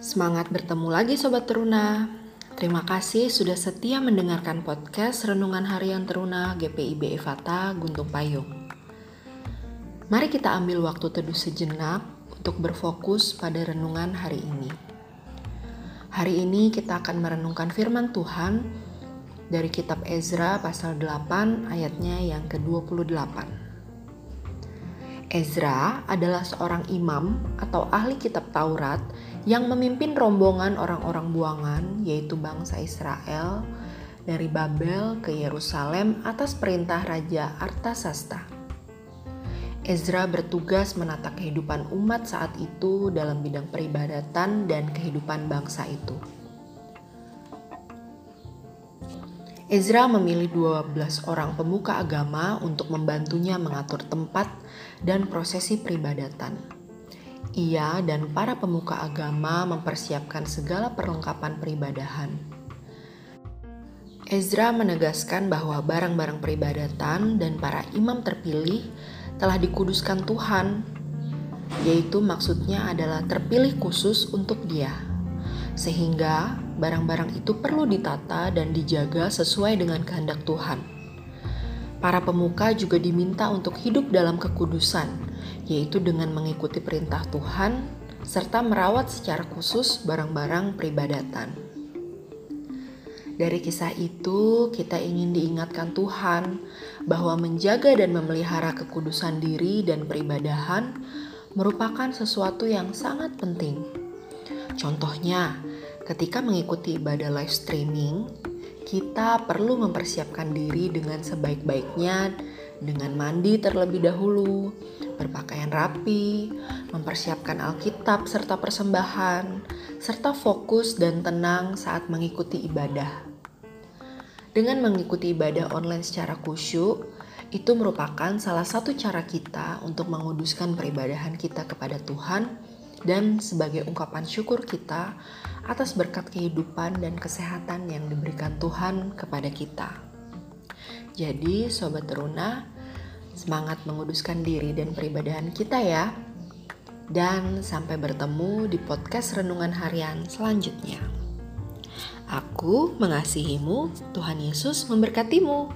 Semangat bertemu lagi Sobat Teruna. Terima kasih sudah setia mendengarkan podcast Renungan Harian Teruna GPIB Evata Guntung Payung. Mari kita ambil waktu teduh sejenak untuk berfokus pada renungan hari ini. Hari ini kita akan merenungkan firman Tuhan dari kitab Ezra pasal 8 ayatnya yang ke-28. Ezra adalah seorang imam atau ahli kitab Taurat yang memimpin rombongan orang-orang buangan, yaitu bangsa Israel, dari Babel ke Yerusalem atas perintah Raja Artasasta. Ezra bertugas menata kehidupan umat saat itu dalam bidang peribadatan dan kehidupan bangsa itu. Ezra memilih 12 orang pemuka agama untuk membantunya mengatur tempat dan prosesi peribadatan. Ia dan para pemuka agama mempersiapkan segala perlengkapan peribadahan. Ezra menegaskan bahwa barang-barang peribadatan dan para imam terpilih telah dikuduskan Tuhan, yaitu maksudnya adalah terpilih khusus untuk Dia, sehingga barang-barang itu perlu ditata dan dijaga sesuai dengan kehendak Tuhan. Para pemuka juga diminta untuk hidup dalam kekudusan, yaitu dengan mengikuti perintah Tuhan serta merawat secara khusus barang-barang peribadatan. Dari kisah itu, kita ingin diingatkan Tuhan bahwa menjaga dan memelihara kekudusan diri dan peribadahan merupakan sesuatu yang sangat penting. Contohnya, Ketika mengikuti ibadah live streaming, kita perlu mempersiapkan diri dengan sebaik-baiknya dengan mandi terlebih dahulu, berpakaian rapi, mempersiapkan Alkitab serta persembahan, serta fokus dan tenang saat mengikuti ibadah. Dengan mengikuti ibadah online secara khusyuk, itu merupakan salah satu cara kita untuk menguduskan peribadahan kita kepada Tuhan dan sebagai ungkapan syukur kita atas berkat kehidupan dan kesehatan yang diberikan Tuhan kepada kita. Jadi, sobat teruna, semangat menguduskan diri dan peribadahan kita ya. Dan sampai bertemu di podcast renungan harian selanjutnya. Aku mengasihimu, Tuhan Yesus memberkatimu.